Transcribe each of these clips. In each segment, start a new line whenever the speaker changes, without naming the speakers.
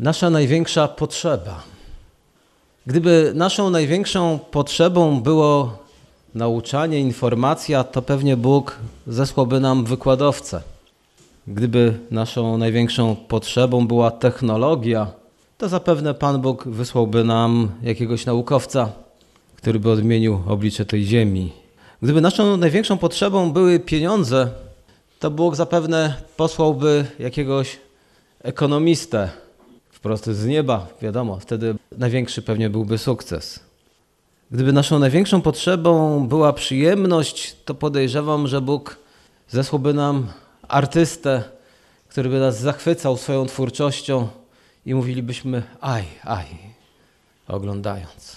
Nasza największa potrzeba. Gdyby naszą największą potrzebą było nauczanie, informacja, to pewnie Bóg zesłałby nam wykładowcę. Gdyby naszą największą potrzebą była technologia, to zapewne Pan Bóg wysłałby nam jakiegoś naukowca, który by odmienił oblicze tej ziemi. Gdyby naszą największą potrzebą były pieniądze, to Bóg zapewne posłałby jakiegoś ekonomistę wprost z nieba, wiadomo, wtedy największy pewnie byłby sukces. Gdyby naszą największą potrzebą była przyjemność, to podejrzewam, że Bóg zesłałby nam artystę, który by nas zachwycał swoją twórczością i mówilibyśmy aj, aj, oglądając.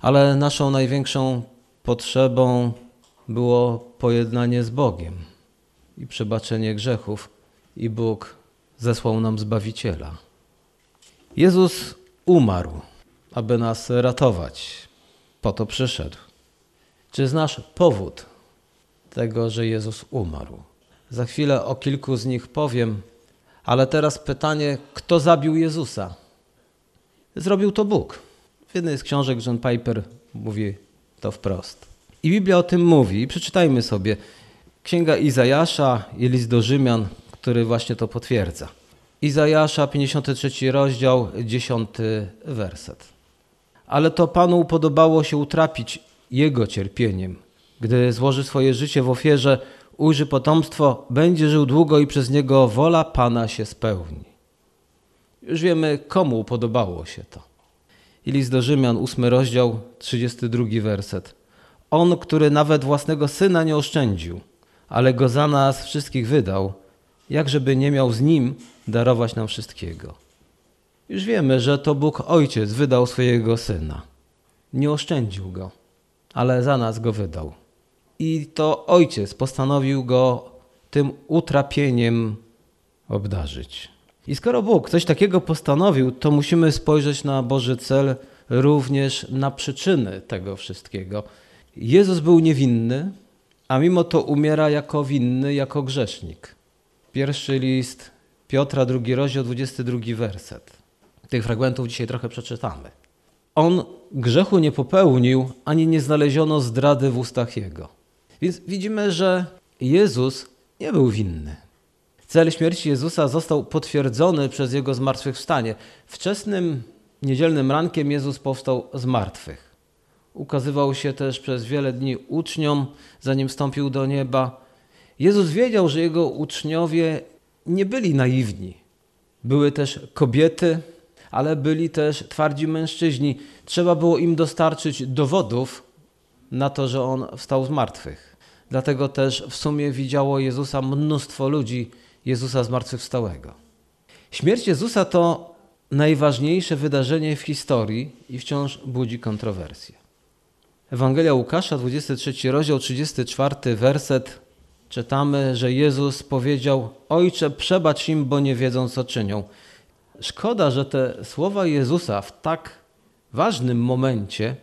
Ale naszą największą potrzebą było pojednanie z Bogiem i przebaczenie grzechów, i Bóg zesłał nam Zbawiciela. Jezus umarł, aby nas ratować. Po to przyszedł. Czy znasz powód tego, że Jezus umarł? Za chwilę o kilku z nich powiem, ale teraz pytanie, kto zabił Jezusa? Zrobił to Bóg. W jednej z książek John Piper mówi to wprost. I Biblia o tym mówi. Przeczytajmy sobie Księga Izajasza i list do Rzymian, który właśnie to potwierdza. Izajasza, 53 rozdział, 10 werset. Ale to Panu podobało się utrapić Jego cierpieniem. Gdy złoży swoje życie w ofierze, ujrzy potomstwo, będzie żył długo i przez niego wola Pana się spełni. Już wiemy, komu podobało się to. I list do Rzymian, 8 rozdział, 32 werset. On, który nawet własnego syna nie oszczędził, ale go za nas wszystkich wydał, jakżeby nie miał z nim darować nam wszystkiego. Już wiemy, że to Bóg Ojciec wydał swojego Syna. Nie oszczędził Go, ale za nas Go wydał. I to Ojciec postanowił Go tym utrapieniem obdarzyć. I skoro Bóg coś takiego postanowił, to musimy spojrzeć na Boży cel, również na przyczyny tego wszystkiego. Jezus był niewinny, a mimo to umiera jako winny, jako grzesznik. Pierwszy list Piotra, drugi rozdział, 22 werset. Tych fragmentów dzisiaj trochę przeczytamy. On grzechu nie popełnił, ani nie znaleziono zdrady w ustach Jego. Więc widzimy, że Jezus nie był winny. Cel śmierci Jezusa został potwierdzony przez Jego zmartwychwstanie. Wczesnym niedzielnym rankiem Jezus powstał z martwych. Ukazywał się też przez wiele dni uczniom, zanim wstąpił do nieba. Jezus wiedział, że Jego uczniowie nie byli naiwni. Były też kobiety, ale byli też twardzi mężczyźni. Trzeba było im dostarczyć dowodów na to, że On wstał z martwych. Dlatego też w sumie widziało Jezusa mnóstwo ludzi, Jezusa zmartwychwstałego. Śmierć Jezusa to najważniejsze wydarzenie w historii i wciąż budzi kontrowersje. Ewangelia Łukasza, 23 rozdział, 34 werset czytamy, że Jezus powiedział: Ojcze, przebacz im, bo nie wiedzą, co czynią. Szkoda, że te słowa Jezusa w tak ważnym momencie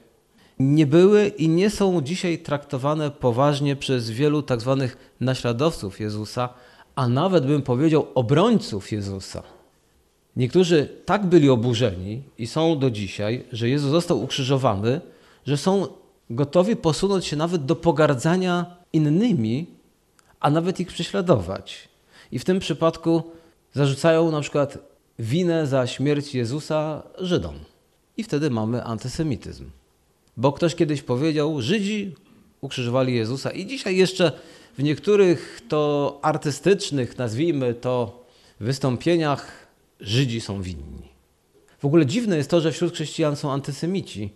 nie były i nie są dzisiaj traktowane poważnie przez wielu tak zwanych naśladowców Jezusa, a nawet bym powiedział obrońców Jezusa. Niektórzy tak byli oburzeni i są do dzisiaj, że Jezus został ukrzyżowany, że są gotowi posunąć się nawet do pogardzania innymi, a nawet ich prześladować. I w tym przypadku zarzucają na przykład winę za śmierć Jezusa Żydom. I wtedy mamy antysemityzm. Bo ktoś kiedyś powiedział, Żydzi ukrzyżowali Jezusa i dzisiaj jeszcze w niektórych to artystycznych, nazwijmy to, wystąpieniach Żydzi są winni. W ogóle dziwne jest to, że wśród chrześcijan są antysemici,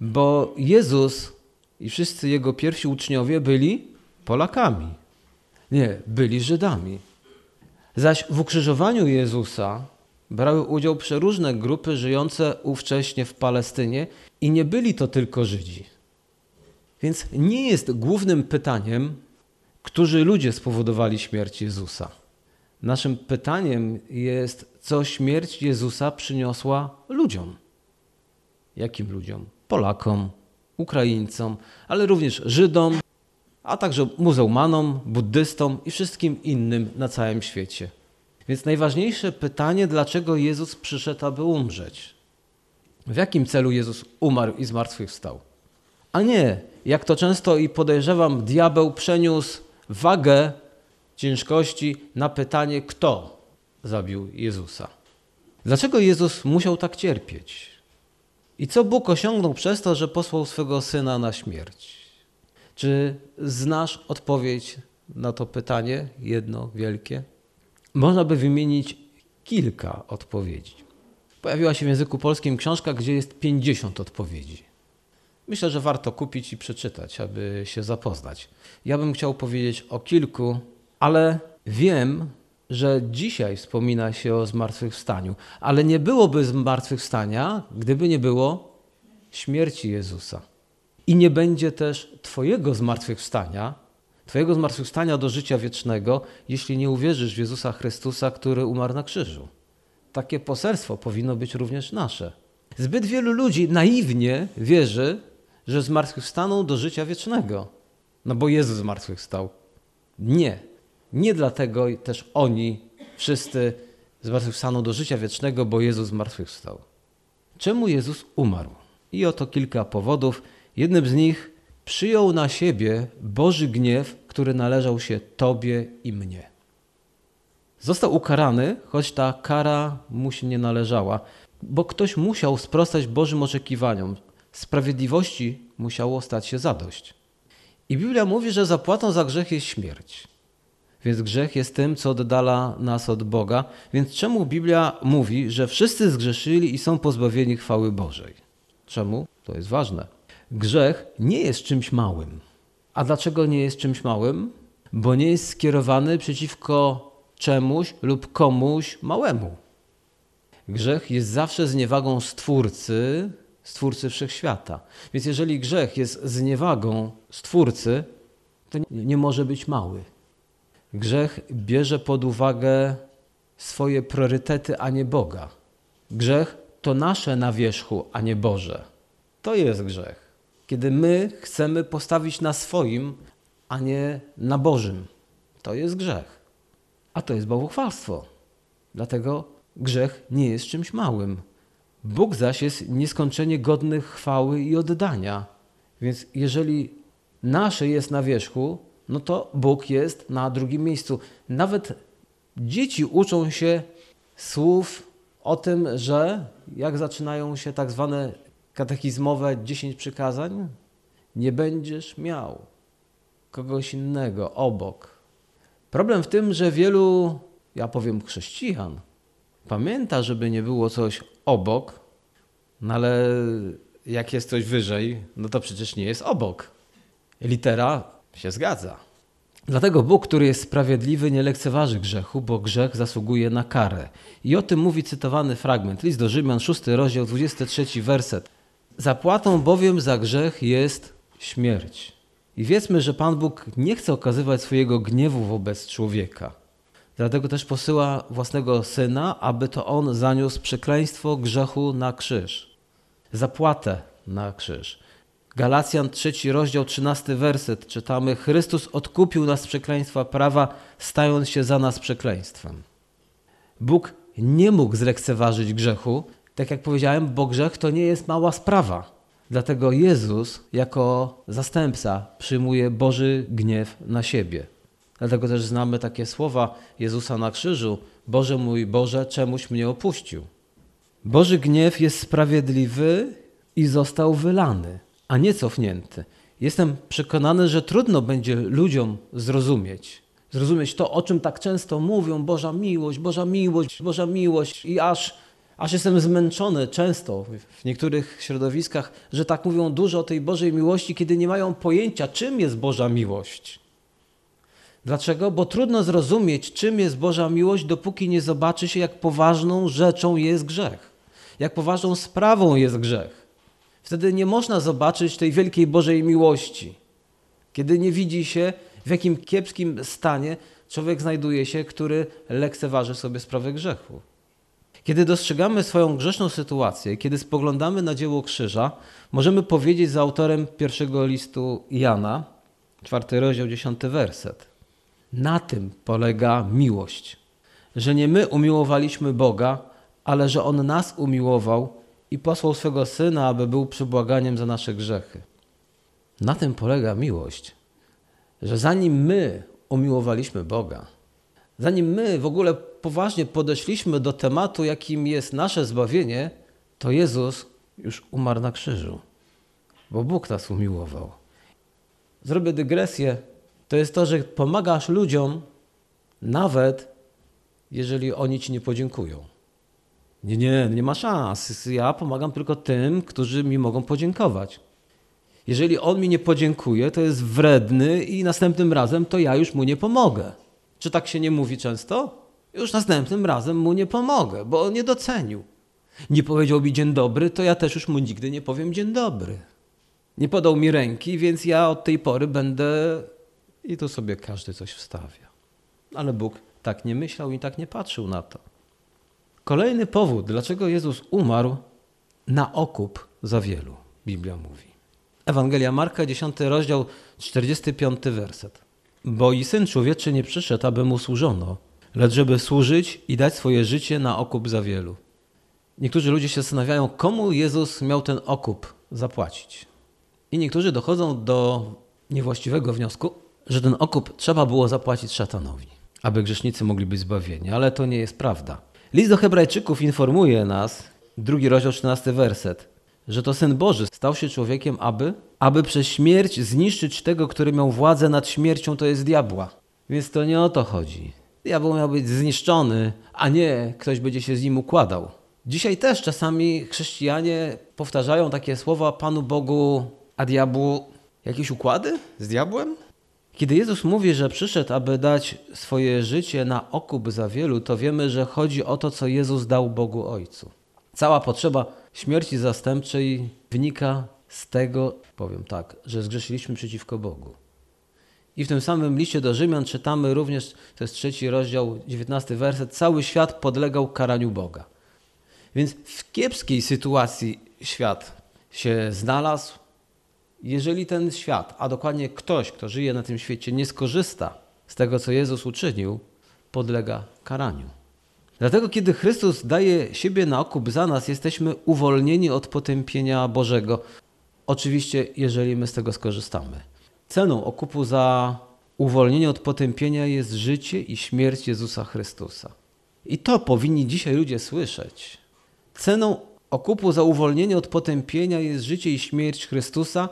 bo Jezus i wszyscy jego pierwsi uczniowie byli Polakami. Nie, byli Żydami. Zaś w ukrzyżowaniu Jezusa brały udział przeróżne grupy żyjące ówcześnie w Palestynie i nie byli to tylko Żydzi. Więc nie jest głównym pytaniem, którzy ludzie spowodowali śmierć Jezusa. Naszym pytaniem jest, co śmierć Jezusa przyniosła ludziom. Jakim ludziom? Polakom, Ukraińcom, ale również Żydom, a także muzułmanom, buddystom i wszystkim innym na całym świecie. Więc najważniejsze pytanie, dlaczego Jezus przyszedł, aby umrzeć? W jakim celu Jezus umarł i zmartwychwstał? A nie, jak to często i podejrzewam, diabeł przeniósł wagę ciężkości na pytanie, kto zabił Jezusa. Dlaczego Jezus musiał tak cierpieć? I co Bóg osiągnął przez to, że posłał swego syna na śmierć? Czy znasz odpowiedź na to pytanie, jedno wielkie? Można by wymienić kilka odpowiedzi. Pojawiła się w języku polskim książka, gdzie jest 50 odpowiedzi. Myślę, że warto kupić i przeczytać, aby się zapoznać. Ja bym chciał powiedzieć o kilku, ale wiem, że dzisiaj wspomina się o zmartwychwstaniu, ale nie byłoby zmartwychwstania, gdyby nie było śmierci Jezusa. I nie będzie też Twojego zmartwychwstania, Twojego zmartwychwstania do życia wiecznego, jeśli nie uwierzysz w Jezusa Chrystusa, który umarł na krzyżu. Takie poselstwo powinno być również nasze. Zbyt wielu ludzi naiwnie wierzy, że zmartwychwstaną do życia wiecznego. No bo Jezus zmartwychwstał. Nie. Nie dlatego też oni wszyscy zmartwychwstaną do życia wiecznego, bo Jezus zmartwychwstał. Czemu Jezus umarł? I oto kilka powodów. Jednym z nich przyjął na siebie Boży gniew, który należał się Tobie i mnie. Został ukarany, choć ta kara mu się nie należała, bo ktoś musiał sprostać Bożym oczekiwaniom. Sprawiedliwości musiało stać się zadość. I Biblia mówi, że zapłatą za grzech jest śmierć. Więc grzech jest tym, co oddala nas od Boga. Więc czemu Biblia mówi, że wszyscy zgrzeszyli i są pozbawieni chwały Bożej? Czemu? To jest ważne. Grzech nie jest czymś małym. A dlaczego nie jest czymś małym? Bo nie jest skierowany przeciwko czemuś lub komuś małemu. Grzech jest zawsze zniewagą Stwórcy, Stwórcy Wszechświata. Więc jeżeli grzech jest zniewagą Stwórcy, to nie może być mały. Grzech bierze pod uwagę swoje priorytety, a nie Boga. Grzech to nasze na wierzchu, a nie Boże. To jest grzech. Kiedy my chcemy postawić na swoim, a nie na Bożym. To jest grzech. A to jest bałwochwalstwo. Dlatego grzech nie jest czymś małym. Bóg zaś jest nieskończenie godny chwały i oddania. Więc jeżeli nasze jest na wierzchu, no to Bóg jest na drugim miejscu. Nawet dzieci uczą się słów o tym, że jak zaczynają się tak zwane katechizmowe 10 przykazań, nie będziesz miał kogoś innego obok. Problem w tym, że wielu, ja powiem, chrześcijan pamięta, żeby nie było coś obok, no ale jak jest coś wyżej, no to przecież nie jest obok. Litera się zgadza. Dlatego Bóg, który jest sprawiedliwy, nie lekceważy grzechu, bo grzech zasługuje na karę. I o tym mówi cytowany fragment. List do Rzymian, 6 rozdział, 23 werset. Zapłatą bowiem za grzech jest śmierć. I wiedzmy, że Pan Bóg nie chce okazywać swojego gniewu wobec człowieka. Dlatego też posyła własnego syna, aby to on zaniósł przekleństwo grzechu na krzyż. Zapłatę na krzyż. Galacjan 3 rozdział 13 werset czytamy: Chrystus odkupił nas z przekleństwa prawa, stając się za nas przekleństwem. Bóg nie mógł zlekceważyć grzechu, tak jak powiedziałem, bo grzech to nie jest mała sprawa. Dlatego Jezus jako zastępca przyjmuje Boży gniew na siebie. Dlatego też znamy takie słowa Jezusa na krzyżu: Boże mój Boże, czemuś mnie opuścił. Boży gniew jest sprawiedliwy i został wylany a nie cofnięty. Jestem przekonany, że trudno będzie ludziom zrozumieć. Zrozumieć to, o czym tak często mówią: Boża miłość, Boża miłość, Boża miłość, i aż, aż jestem zmęczony często w niektórych środowiskach, że tak mówią dużo o tej Bożej miłości, kiedy nie mają pojęcia, czym jest Boża miłość. Dlaczego? Bo trudno zrozumieć, czym jest Boża miłość, dopóki nie zobaczy się, jak poważną rzeczą jest grzech, jak poważną sprawą jest grzech. Wtedy nie można zobaczyć tej wielkiej Bożej miłości. Kiedy nie widzi się, w jakim kiepskim stanie człowiek znajduje się, który lekceważy sobie sprawę grzechu. Kiedy dostrzegamy swoją grzeszną sytuację, kiedy spoglądamy na dzieło krzyża, możemy powiedzieć z autorem pierwszego listu Jana, czwarty rozdział, dziesiąty werset. Na tym polega miłość, że nie my umiłowaliśmy Boga, ale że On nas umiłował i posłał swego Syna, aby był przybłaganiem za nasze grzechy. Na tym polega miłość, że zanim my umiłowaliśmy Boga, zanim my w ogóle poważnie podeszliśmy do tematu, jakim jest nasze zbawienie, to Jezus już umarł na krzyżu, bo Bóg nas umiłował. Zrobię dygresję. To jest to, że pomagasz ludziom, nawet jeżeli oni ci nie podziękują. Nie, nie, nie ma szans. Ja pomagam tylko tym, którzy mi mogą podziękować. Jeżeli on mi nie podziękuje, to jest wredny i następnym razem to ja już mu nie pomogę. Czy tak się nie mówi często? Już następnym razem mu nie pomogę, bo on nie docenił. Nie powiedział mi dzień dobry, to ja też już mu nigdy nie powiem dzień dobry. Nie podał mi ręki, więc ja od tej pory będę. I tu sobie każdy coś wstawia. Ale Bóg tak nie myślał i tak nie patrzył na to. Kolejny powód, dlaczego Jezus umarł na okup za wielu, Biblia mówi. Ewangelia Marka, 10 rozdział, 45 werset. Bo i Syn Człowieczy nie przyszedł, aby mu służono, lecz żeby służyć i dać swoje życie na okup za wielu. Niektórzy ludzie się zastanawiają, komu Jezus miał ten okup zapłacić. I niektórzy dochodzą do niewłaściwego wniosku, że ten okup trzeba było zapłacić szatanowi, aby grzesznicy mogli być zbawieni, ale to nie jest prawda. List do Hebrajczyków informuje nas, drugi rozdział, 14 werset, że to Syn Boży stał się człowiekiem, aby, aby przez śmierć zniszczyć tego, który miał władzę nad śmiercią, to jest diabła. Więc to nie o to chodzi. Diabeł miał być zniszczony, a nie ktoś będzie się z nim układał. Dzisiaj też czasami chrześcijanie powtarzają takie słowa Panu Bogu, a diabłu jakieś układy z diabłem? Kiedy Jezus mówi, że przyszedł, aby dać swoje życie na okup za wielu, to wiemy, że chodzi o to, co Jezus dał Bogu Ojcu. Cała potrzeba śmierci zastępczej wynika z tego, powiem tak, że zgrzeszyliśmy przeciwko Bogu. I w tym samym liście do Rzymian czytamy również, to jest trzeci rozdział, dziewiętnasty werset, cały świat podlegał karaniu Boga. Więc w kiepskiej sytuacji świat się znalazł, jeżeli ten świat, a dokładnie ktoś, kto żyje na tym świecie, nie skorzysta z tego, co Jezus uczynił, podlega karaniu. Dlatego, kiedy Chrystus daje siebie na okup za nas, jesteśmy uwolnieni od potępienia Bożego. Oczywiście, jeżeli my z tego skorzystamy. Ceną okupu za uwolnienie od potępienia jest życie i śmierć Jezusa Chrystusa. I to powinni dzisiaj ludzie słyszeć. Ceną okupu za uwolnienie od potępienia jest życie i śmierć Chrystusa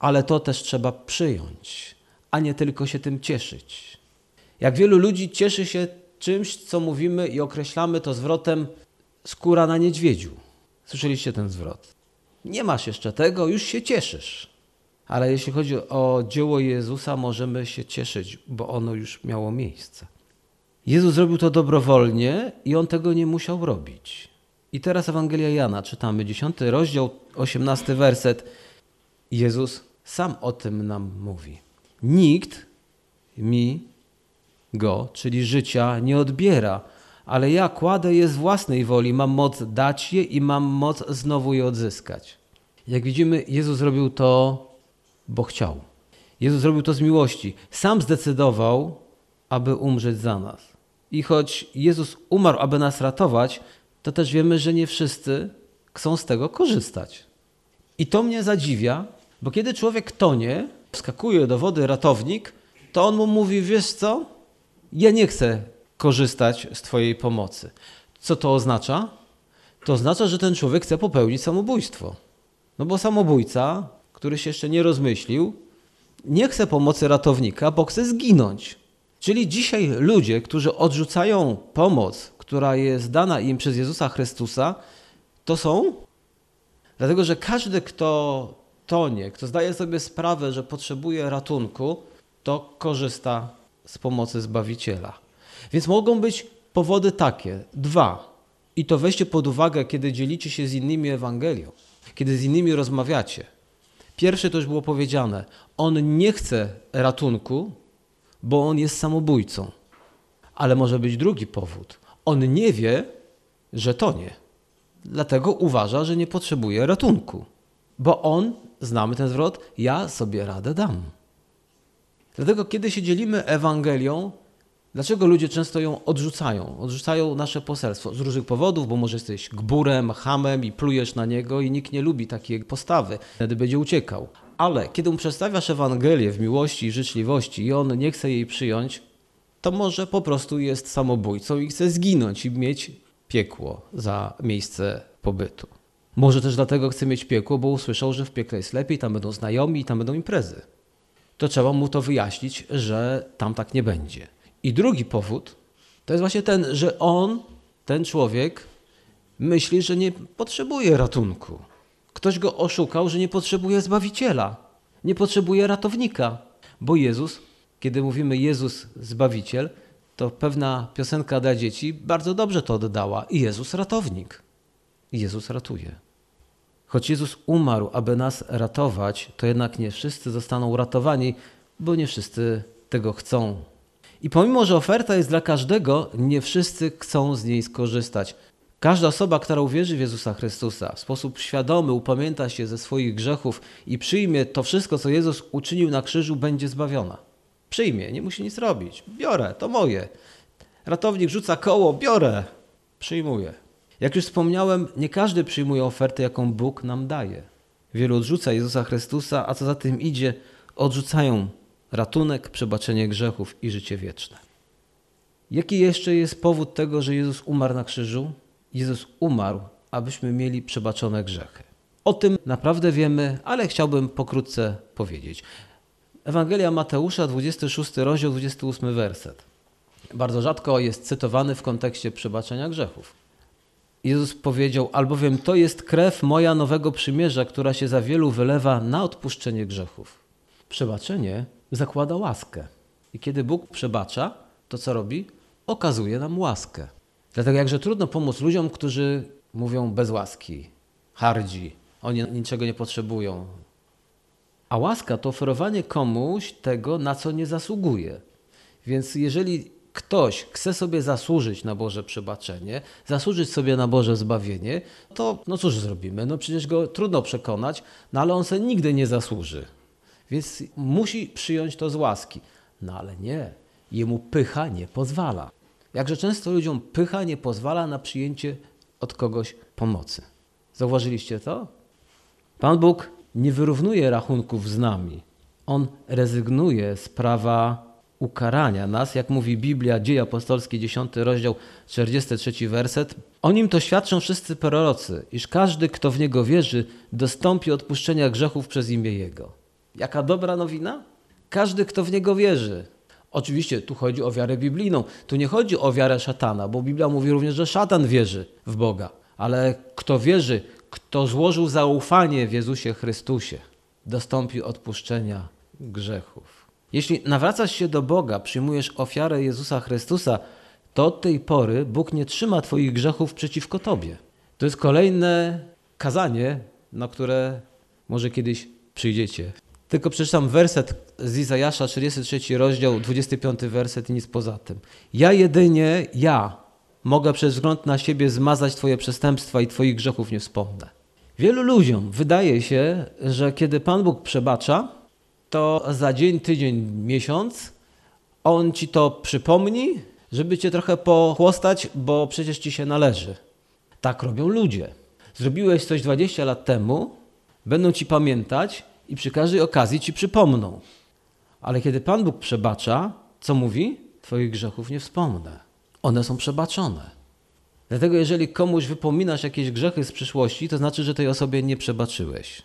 ale to też trzeba przyjąć, a nie tylko się tym cieszyć. Jak wielu ludzi cieszy się czymś, co mówimy i określamy to zwrotem skóra na niedźwiedziu. Słyszeliście ten zwrot? Nie masz jeszcze tego, już się cieszysz. Ale jeśli chodzi o dzieło Jezusa, możemy się cieszyć, bo ono już miało miejsce. Jezus zrobił to dobrowolnie i on tego nie musiał robić. I teraz Ewangelia Jana czytamy, 10 rozdział, 18 werset. Jezus sam o tym nam mówi. Nikt mi go, czyli życia, nie odbiera, ale ja kładę je z własnej woli, mam moc dać je i mam moc znowu je odzyskać. Jak widzimy, Jezus zrobił to, bo chciał. Jezus zrobił to z miłości. Sam zdecydował, aby umrzeć za nas. I choć Jezus umarł, aby nas ratować, to też wiemy, że nie wszyscy chcą z tego korzystać. I to mnie zadziwia, bo kiedy człowiek tonie, wskakuje do wody ratownik, to on mu mówi, wiesz co, ja nie chcę korzystać z twojej pomocy. Co to oznacza? To oznacza, że ten człowiek chce popełnić samobójstwo. No bo samobójca, który się jeszcze nie rozmyślił, nie chce pomocy ratownika, bo chce zginąć. Czyli dzisiaj ludzie, którzy odrzucają pomoc, która jest dana im przez Jezusa Chrystusa, to są. Dlatego, że każdy, kto tonie, kto zdaje sobie sprawę, że potrzebuje ratunku, to korzysta z pomocy Zbawiciela. Więc mogą być powody takie. Dwa. I to weźcie pod uwagę, kiedy dzielicie się z innymi Ewangelią, kiedy z innymi rozmawiacie. Pierwsze to już było powiedziane. On nie chce ratunku, bo on jest samobójcą. Ale może być drugi powód. On nie wie, że to nie. Dlatego uważa, że nie potrzebuje ratunku. Bo on znamy ten zwrot, ja sobie radę dam. Dlatego, kiedy się dzielimy Ewangelią, Dlaczego ludzie często ją odrzucają? Odrzucają nasze poselstwo z różnych powodów, bo może jesteś gburem, hamem i plujesz na niego i nikt nie lubi takiej postawy, wtedy będzie uciekał. Ale kiedy mu przedstawiasz Ewangelię w miłości i życzliwości i on nie chce jej przyjąć, to może po prostu jest samobójcą i chce zginąć i mieć piekło za miejsce pobytu. Może też dlatego chce mieć piekło, bo usłyszał, że w piekle jest lepiej, tam będą znajomi i tam będą imprezy. To trzeba mu to wyjaśnić, że tam tak nie będzie. I drugi powód to jest właśnie ten, że on, ten człowiek, myśli, że nie potrzebuje ratunku. Ktoś go oszukał, że nie potrzebuje zbawiciela, nie potrzebuje ratownika, bo Jezus, kiedy mówimy Jezus Zbawiciel, to pewna piosenka dla dzieci bardzo dobrze to oddała. Jezus ratownik. Jezus ratuje. Choć Jezus umarł, aby nas ratować, to jednak nie wszyscy zostaną uratowani, bo nie wszyscy tego chcą. I pomimo, że oferta jest dla każdego, nie wszyscy chcą z niej skorzystać. Każda osoba, która uwierzy w Jezusa Chrystusa, w sposób świadomy upamięta się ze swoich grzechów i przyjmie to wszystko, co Jezus uczynił na krzyżu, będzie zbawiona. Przyjmie, nie musi nic robić. Biorę, to moje. Ratownik rzuca koło, biorę, przyjmuję. Jak już wspomniałem, nie każdy przyjmuje ofertę, jaką Bóg nam daje. Wielu odrzuca Jezusa Chrystusa, a co za tym idzie, odrzucają ratunek, przebaczenie grzechów i życie wieczne. Jaki jeszcze jest powód tego, że Jezus umarł na krzyżu? Jezus umarł, abyśmy mieli przebaczone grzechy. O tym naprawdę wiemy, ale chciałbym pokrótce powiedzieć. Ewangelia Mateusza, 26 rozdział, 28 werset. Bardzo rzadko jest cytowany w kontekście przebaczenia grzechów. Jezus powiedział, albowiem to jest krew moja nowego przymierza, która się za wielu wylewa na odpuszczenie grzechów. Przebaczenie zakłada łaskę. I kiedy Bóg przebacza, to co robi? Okazuje nam łaskę. Dlatego jakże trudno pomóc ludziom, którzy mówią bez łaski, hardzi, oni niczego nie potrzebują. A łaska to oferowanie komuś tego, na co nie zasługuje. Więc jeżeli ktoś chce sobie zasłużyć na Boże przebaczenie, zasłużyć sobie na Boże zbawienie, to no cóż zrobimy? No przecież go trudno przekonać, no ale on sobie nigdy nie zasłuży. Więc musi przyjąć to z łaski. No ale nie, jemu pycha nie pozwala. Jakże często ludziom pycha nie pozwala na przyjęcie od kogoś pomocy. Zauważyliście to? Pan Bóg nie wyrównuje rachunków z nami. On rezygnuje z prawa ukarania nas, jak mówi Biblia, Dzieje Apostolskie, 10 rozdział, 43 werset. O nim to świadczą wszyscy prorocy, iż każdy, kto w Niego wierzy, dostąpi odpuszczenia grzechów przez imię Jego. Jaka dobra nowina? Każdy, kto w Niego wierzy. Oczywiście tu chodzi o wiarę biblijną. Tu nie chodzi o wiarę szatana, bo Biblia mówi również, że szatan wierzy w Boga. Ale kto wierzy, kto złożył zaufanie w Jezusie Chrystusie, dostąpi odpuszczenia grzechów. Jeśli nawracasz się do Boga, przyjmujesz ofiarę Jezusa Chrystusa, to od tej pory Bóg nie trzyma Twoich grzechów przeciwko Tobie. To jest kolejne kazanie, na które może kiedyś przyjdziecie. Tylko przeczytam werset z Izajasza, 33 rozdział, 25 werset i nic poza tym. Ja jedynie, ja mogę przez wzgląd na siebie zmazać Twoje przestępstwa i Twoich grzechów nie wspomnę. Wielu ludziom wydaje się, że kiedy Pan Bóg przebacza, to za dzień, tydzień, miesiąc On Ci to przypomni, żeby Cię trochę pochłostać, bo przecież Ci się należy. Tak robią ludzie. Zrobiłeś coś 20 lat temu, będą Ci pamiętać i przy każdej okazji Ci przypomną. Ale kiedy Pan Bóg przebacza, co mówi? Twoich grzechów nie wspomnę. One są przebaczone. Dlatego jeżeli komuś wypominasz jakieś grzechy z przyszłości, to znaczy, że tej osobie nie przebaczyłeś.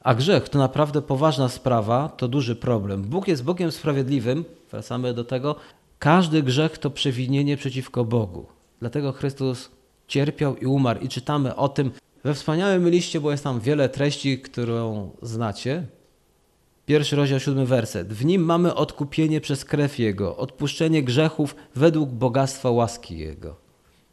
A grzech to naprawdę poważna sprawa, to duży problem. Bóg jest Bogiem sprawiedliwym, wracamy do tego. Każdy grzech to przewinienie przeciwko Bogu. Dlatego Chrystus cierpiał i umarł. I czytamy o tym we wspaniałym liście, bo jest tam wiele treści, którą znacie. Pierwszy rozdział, siódmy werset. W nim mamy odkupienie przez krew Jego, odpuszczenie grzechów według bogactwa łaski Jego.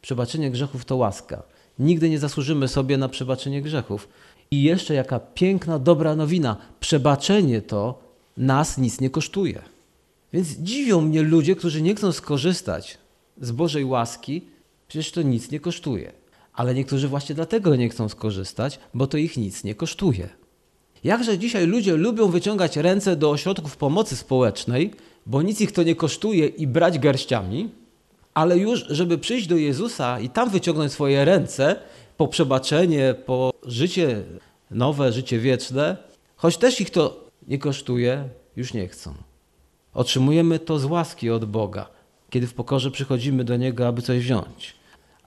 Przebaczenie grzechów to łaska. Nigdy nie zasłużymy sobie na przebaczenie grzechów. I jeszcze jaka piękna, dobra nowina. Przebaczenie to nas nic nie kosztuje. Więc dziwią mnie ludzie, którzy nie chcą skorzystać z Bożej łaski, przecież to nic nie kosztuje. Ale niektórzy właśnie dlatego nie chcą skorzystać, bo to ich nic nie kosztuje. Jakże dzisiaj ludzie lubią wyciągać ręce do ośrodków pomocy społecznej, bo nic ich to nie kosztuje i brać garściami, ale już, żeby przyjść do Jezusa i tam wyciągnąć swoje ręce po przebaczenie, po życie nowe, życie wieczne, choć też ich to nie kosztuje, już nie chcą. Otrzymujemy to z łaski od Boga, kiedy w pokorze przychodzimy do Niego, aby coś wziąć.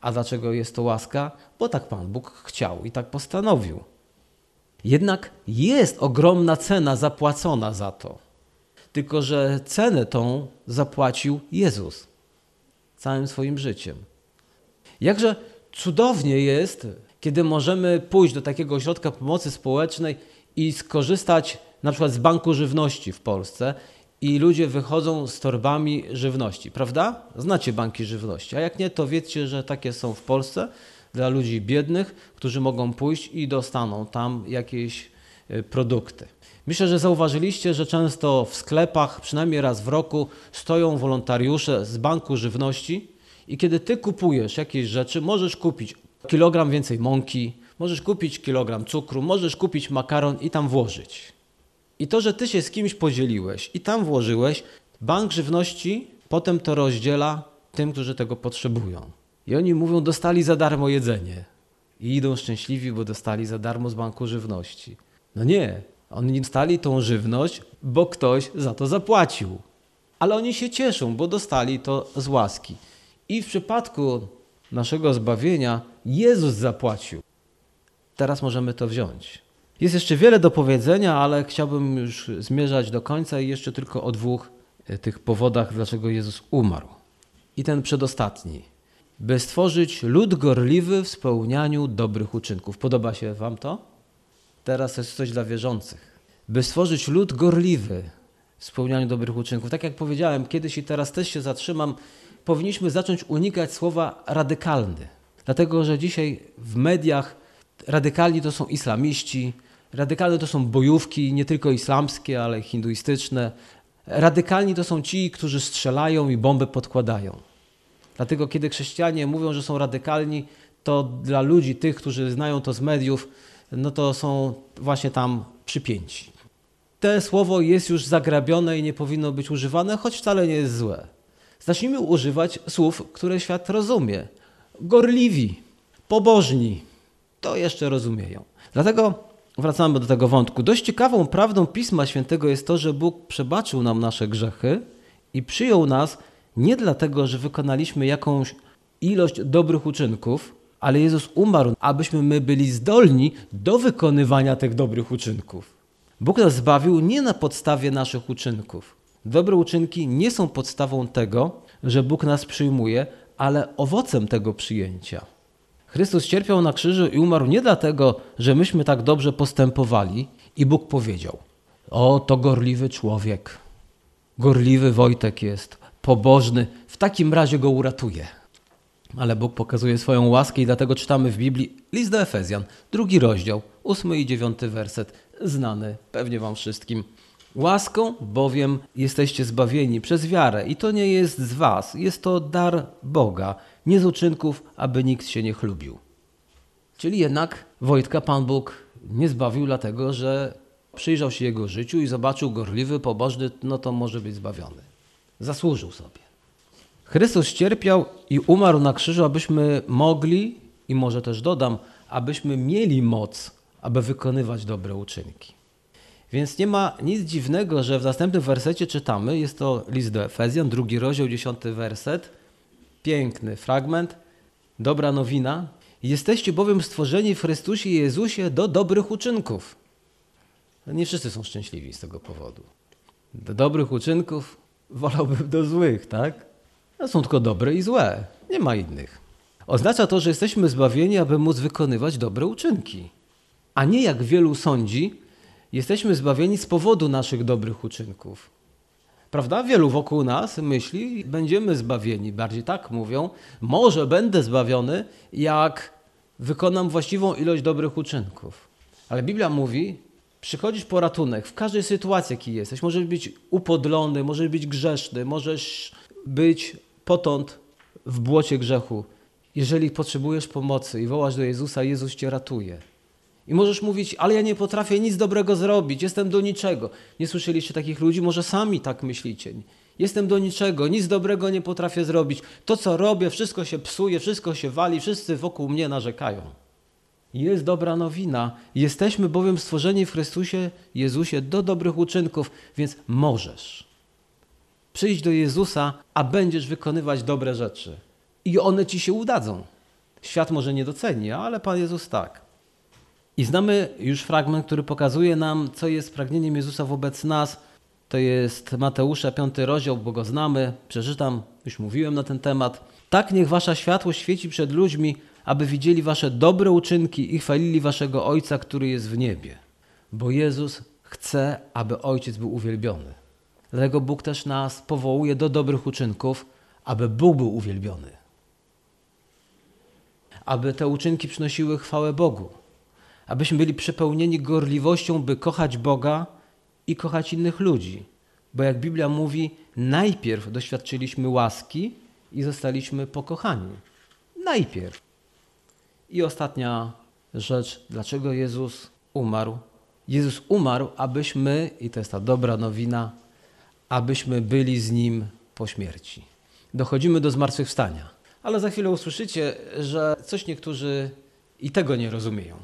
A dlaczego jest to łaska? Bo tak Pan Bóg chciał i tak postanowił. Jednak jest ogromna cena zapłacona za to. Tylko, że cenę tą zapłacił Jezus całym swoim życiem. Jakże cudownie jest, kiedy możemy pójść do takiego ośrodka pomocy społecznej i skorzystać na przykład z banku żywności w Polsce i ludzie wychodzą z torbami żywności, prawda? Znacie banki żywności, a jak nie, to wiedzcie, że takie są w Polsce dla ludzi biednych, którzy mogą pójść i dostaną tam jakieś y, produkty. Myślę, że zauważyliście, że często w sklepach, przynajmniej raz w roku, stoją wolontariusze z banku żywności i kiedy ty kupujesz jakieś rzeczy, możesz kupić kilogram więcej mąki, możesz kupić kilogram cukru, możesz kupić makaron i tam włożyć. I to, że ty się z kimś podzieliłeś i tam włożyłeś, bank żywności potem to rozdziela tym, którzy tego potrzebują. I oni mówią, dostali za darmo jedzenie. I idą szczęśliwi, bo dostali za darmo z banku żywności. No nie, oni dostali tą żywność, bo ktoś za to zapłacił. Ale oni się cieszą, bo dostali to z łaski. I w przypadku naszego zbawienia Jezus zapłacił. Teraz możemy to wziąć. Jest jeszcze wiele do powiedzenia, ale chciałbym już zmierzać do końca i jeszcze tylko o dwóch e, tych powodach, dlaczego Jezus umarł. I ten przedostatni. By stworzyć lud gorliwy w spełnianiu dobrych uczynków. Podoba się Wam to? Teraz jest coś dla wierzących. By stworzyć lud gorliwy w spełnianiu dobrych uczynków. Tak jak powiedziałem kiedyś i teraz też się zatrzymam, powinniśmy zacząć unikać słowa radykalny. Dlatego, że dzisiaj w mediach radykalni to są islamiści, radykalne to są bojówki nie tylko islamskie, ale hinduistyczne. Radykalni to są ci, którzy strzelają i bomby podkładają. Dlatego, kiedy chrześcijanie mówią, że są radykalni, to dla ludzi, tych, którzy znają to z mediów, no to są właśnie tam przypięci. To słowo jest już zagrabione i nie powinno być używane, choć wcale nie jest złe. Zacznijmy używać słów, które świat rozumie. Gorliwi, pobożni, to jeszcze rozumieją. Dlatego wracamy do tego wątku. Dość ciekawą prawdą Pisma Świętego jest to, że Bóg przebaczył nam nasze grzechy i przyjął nas nie dlatego, że wykonaliśmy jakąś ilość dobrych uczynków, ale Jezus umarł, abyśmy my byli zdolni do wykonywania tych dobrych uczynków. Bóg nas zbawił nie na podstawie naszych uczynków. Dobre uczynki nie są podstawą tego, że Bóg nas przyjmuje, ale owocem tego przyjęcia. Chrystus cierpiał na krzyżu i umarł nie dlatego, że myśmy tak dobrze postępowali i Bóg powiedział: O, to gorliwy człowiek. Gorliwy Wojtek jest, pobożny, w takim razie go uratuje. Ale Bóg pokazuje swoją łaskę i dlatego czytamy w Biblii list do Efezjan, drugi rozdział, ósmy i dziewiąty werset, znany pewnie wam wszystkim. Łaską bowiem jesteście zbawieni przez wiarę i to nie jest z was, jest to dar Boga, nie z uczynków, aby nikt się nie chlubił. Czyli jednak Wojtka Pan Bóg nie zbawił dlatego, że przyjrzał się jego życiu i zobaczył gorliwy, pobożny, no to może być zbawiony. Zasłużył sobie. Chrystus cierpiał i umarł na krzyżu, abyśmy mogli, i może też dodam, abyśmy mieli moc, aby wykonywać dobre uczynki. Więc nie ma nic dziwnego, że w następnym wersecie czytamy, jest to list do Efezjan, drugi rozdział, dziesiąty werset, piękny fragment, dobra nowina. Jesteście bowiem stworzeni w Chrystusie Jezusie do dobrych uczynków. Nie wszyscy są szczęśliwi z tego powodu. Do dobrych uczynków wolałbym do złych, tak? No są tylko dobre i złe, nie ma innych. Oznacza to, że jesteśmy zbawieni, aby móc wykonywać dobre uczynki. A nie jak wielu sądzi, jesteśmy zbawieni z powodu naszych dobrych uczynków. Prawda? Wielu wokół nas myśli, będziemy zbawieni. Bardziej tak mówią, może będę zbawiony, jak wykonam właściwą ilość dobrych uczynków. Ale Biblia mówi, przychodzisz po ratunek w każdej sytuacji, jakiej jesteś. Możesz być upodlony, możesz być grzeszny, możesz być potąd w błocie grzechu. Jeżeli potrzebujesz pomocy i wołasz do Jezusa, Jezus cię ratuje. I możesz mówić, ale ja nie potrafię nic dobrego zrobić, jestem do niczego. Nie słyszeliście takich ludzi? Może sami tak myślicie. Jestem do niczego, nic dobrego nie potrafię zrobić. To, co robię, wszystko się psuje, wszystko się wali, wszyscy wokół mnie narzekają. Jest dobra nowina. Jesteśmy bowiem stworzeni w Chrystusie Jezusie do dobrych uczynków, więc możesz. Przyjdź do Jezusa, a będziesz wykonywać dobre rzeczy. I one ci się udadzą. Świat może nie doceni, ale Pan Jezus tak. I znamy już fragment, który pokazuje nam, co jest pragnieniem Jezusa wobec nas. To jest Mateusza, piąty rozdział, bo go znamy. Przeczytam, już mówiłem na ten temat. Tak niech wasza światłość świeci przed ludźmi, aby widzieli wasze dobre uczynki i chwalili waszego Ojca, który jest w niebie. Bo Jezus chce, aby Ojciec był uwielbiony. Dlatego Bóg też nas powołuje do dobrych uczynków, aby Bóg był uwielbiony. Aby te uczynki przynosiły chwałę Bogu. Abyśmy byli przepełnieni gorliwością, by kochać Boga i kochać innych ludzi. Bo jak Biblia mówi, najpierw doświadczyliśmy łaski i zostaliśmy pokochani. Najpierw. I ostatnia rzecz, dlaczego Jezus umarł? Jezus umarł, abyśmy, i to jest ta dobra nowina, abyśmy byli z Nim po śmierci. Dochodzimy do zmartwychwstania. Ale za chwilę usłyszycie, że coś niektórzy i tego nie rozumieją.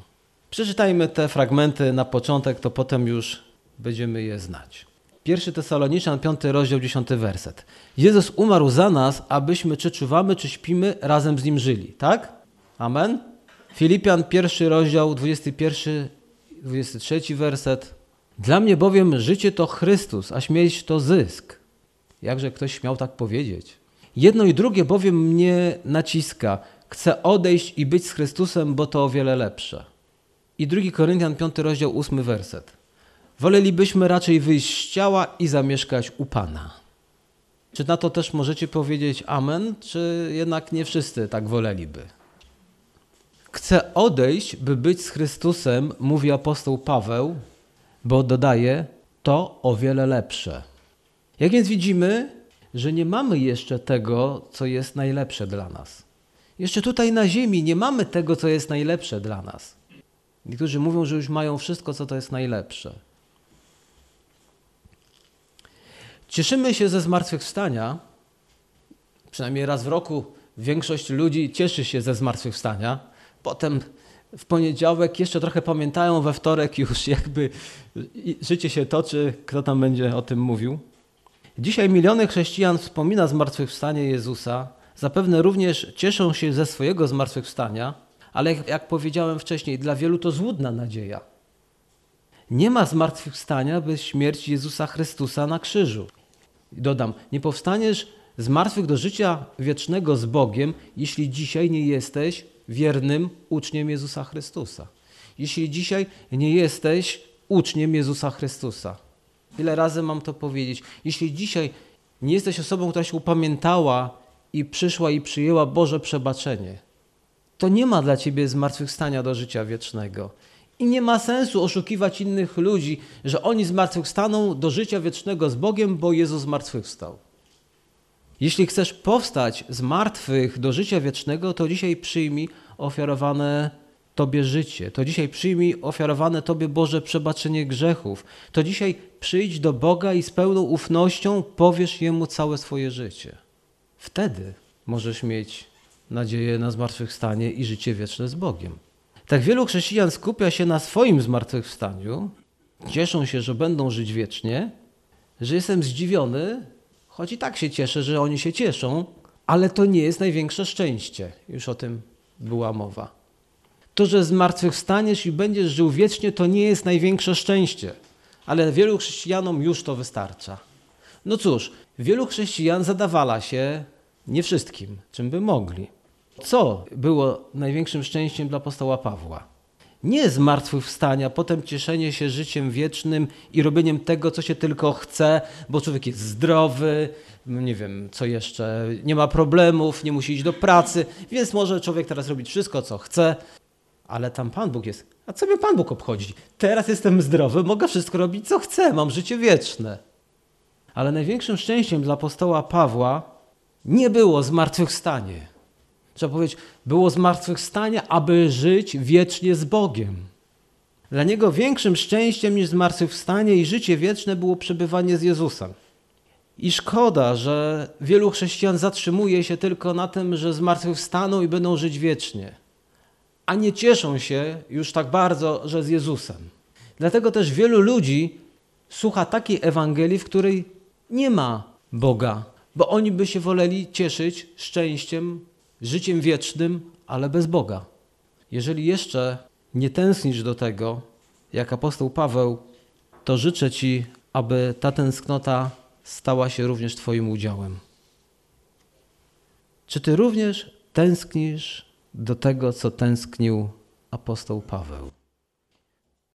Przeczytajmy te fragmenty na początek, to potem już będziemy je znać. Pierwszy Tesaloniczan, 5 rozdział, 10 werset. Jezus umarł za nas, abyśmy czy czuwamy, czy śpimy, razem z Nim żyli. Tak? Amen? Filipian, pierwszy rozdział, 21, 23 werset. Dla mnie bowiem życie to Chrystus, a śmierć to zysk. Jakże ktoś śmiał tak powiedzieć? Jedno i drugie bowiem mnie naciska. Chcę odejść i być z Chrystusem, bo to o wiele lepsze. I drugi Koryntian, 5 rozdział, 8 werset. Wolelibyśmy raczej wyjść z ciała i zamieszkać u Pana. Czy na to też możecie powiedzieć amen, czy jednak nie wszyscy tak woleliby? Chcę odejść, by być z Chrystusem, mówi apostoł Paweł, bo dodaje, to o wiele lepsze. Jak więc widzimy, że nie mamy jeszcze tego, co jest najlepsze dla nas. Jeszcze tutaj na ziemi nie mamy tego, co jest najlepsze dla nas. Niektórzy mówią, że już mają wszystko, co to jest najlepsze. Cieszymy się ze zmartwychwstania. Przynajmniej raz w roku większość ludzi cieszy się ze zmartwychwstania. Potem w poniedziałek jeszcze trochę pamiętają, we wtorek już jakby życie się toczy, kto tam będzie o tym mówił. Dzisiaj miliony chrześcijan wspomina zmartwychwstanie Jezusa. Zapewne również cieszą się ze swojego zmartwychwstania, ale jak powiedziałem wcześniej, dla wielu to złudna nadzieja. Nie ma zmartwychwstania bez śmierci Jezusa Chrystusa na krzyżu. Dodam, nie powstaniesz z martwych do życia wiecznego z Bogiem, jeśli dzisiaj nie jesteś wiernym uczniem Jezusa Chrystusa. Jeśli dzisiaj nie jesteś uczniem Jezusa Chrystusa. Ile razy mam to powiedzieć? Jeśli dzisiaj nie jesteś osobą, która się upamiętała i przyszła i przyjęła Boże przebaczenie, to nie ma dla ciebie zmartwychwstania do życia wiecznego. I nie ma sensu oszukiwać innych ludzi, że oni zmartwychwstaną do życia wiecznego z Bogiem, bo Jezus zmartwychwstał. Jeśli chcesz powstać z martwych do życia wiecznego, to dzisiaj przyjmij ofiarowane Tobie życie. To dzisiaj przyjmij ofiarowane Tobie Boże przebaczenie grzechów. To dzisiaj przyjdź do Boga i z pełną ufnością powiesz Jemu całe swoje życie. Wtedy możesz mieć nadzieję na zmartwychwstanie i życie wieczne z Bogiem. Tak wielu chrześcijan skupia się na swoim zmartwychwstaniu, cieszą się, że będą żyć wiecznie, że jestem zdziwiony, choć i tak się cieszę, że oni się cieszą, ale to nie jest największe szczęście. Już o tym była mowa. To, że zmartwychwstaniesz i będziesz żył wiecznie, to nie jest największe szczęście, ale wielu chrześcijanom już to wystarcza. No cóż, wielu chrześcijan zadawala się, nie wszystkim, czym by mogli. Co było największym szczęściem dla apostoła Pawła? Nie zmartwychwstania, potem cieszenie się życiem wiecznym i robieniem tego, co się tylko chce, bo człowiek jest zdrowy, nie wiem, co jeszcze, nie ma problemów, nie musi iść do pracy, więc może człowiek teraz robić wszystko, co chce, ale tam Pan Bóg jest. A co mnie Pan Bóg obchodzi? Teraz jestem zdrowy, mogę wszystko robić, co chcę, mam życie wieczne. Ale największym szczęściem dla apostoła Pawła nie było zmartwychwstanie. Trzeba powiedzieć, było zmartwychwstanie, aby żyć wiecznie z Bogiem. Dla niego większym szczęściem niż zmartwychwstanie i życie wieczne było przebywanie z Jezusem. I szkoda, że wielu chrześcijan zatrzymuje się tylko na tym, że zmartwychwstaną i będą żyć wiecznie, a nie cieszą się już tak bardzo, że z Jezusem. Dlatego też wielu ludzi słucha takiej Ewangelii, w której nie ma Boga, bo oni by się woleli cieszyć szczęściem, życiem wiecznym, ale bez Boga. Jeżeli jeszcze nie tęsknisz do tego, jak apostoł Paweł, to życzę Ci, aby ta tęsknota stała się również Twoim udziałem. Czy Ty również tęsknisz do tego, co tęsknił apostoł Paweł?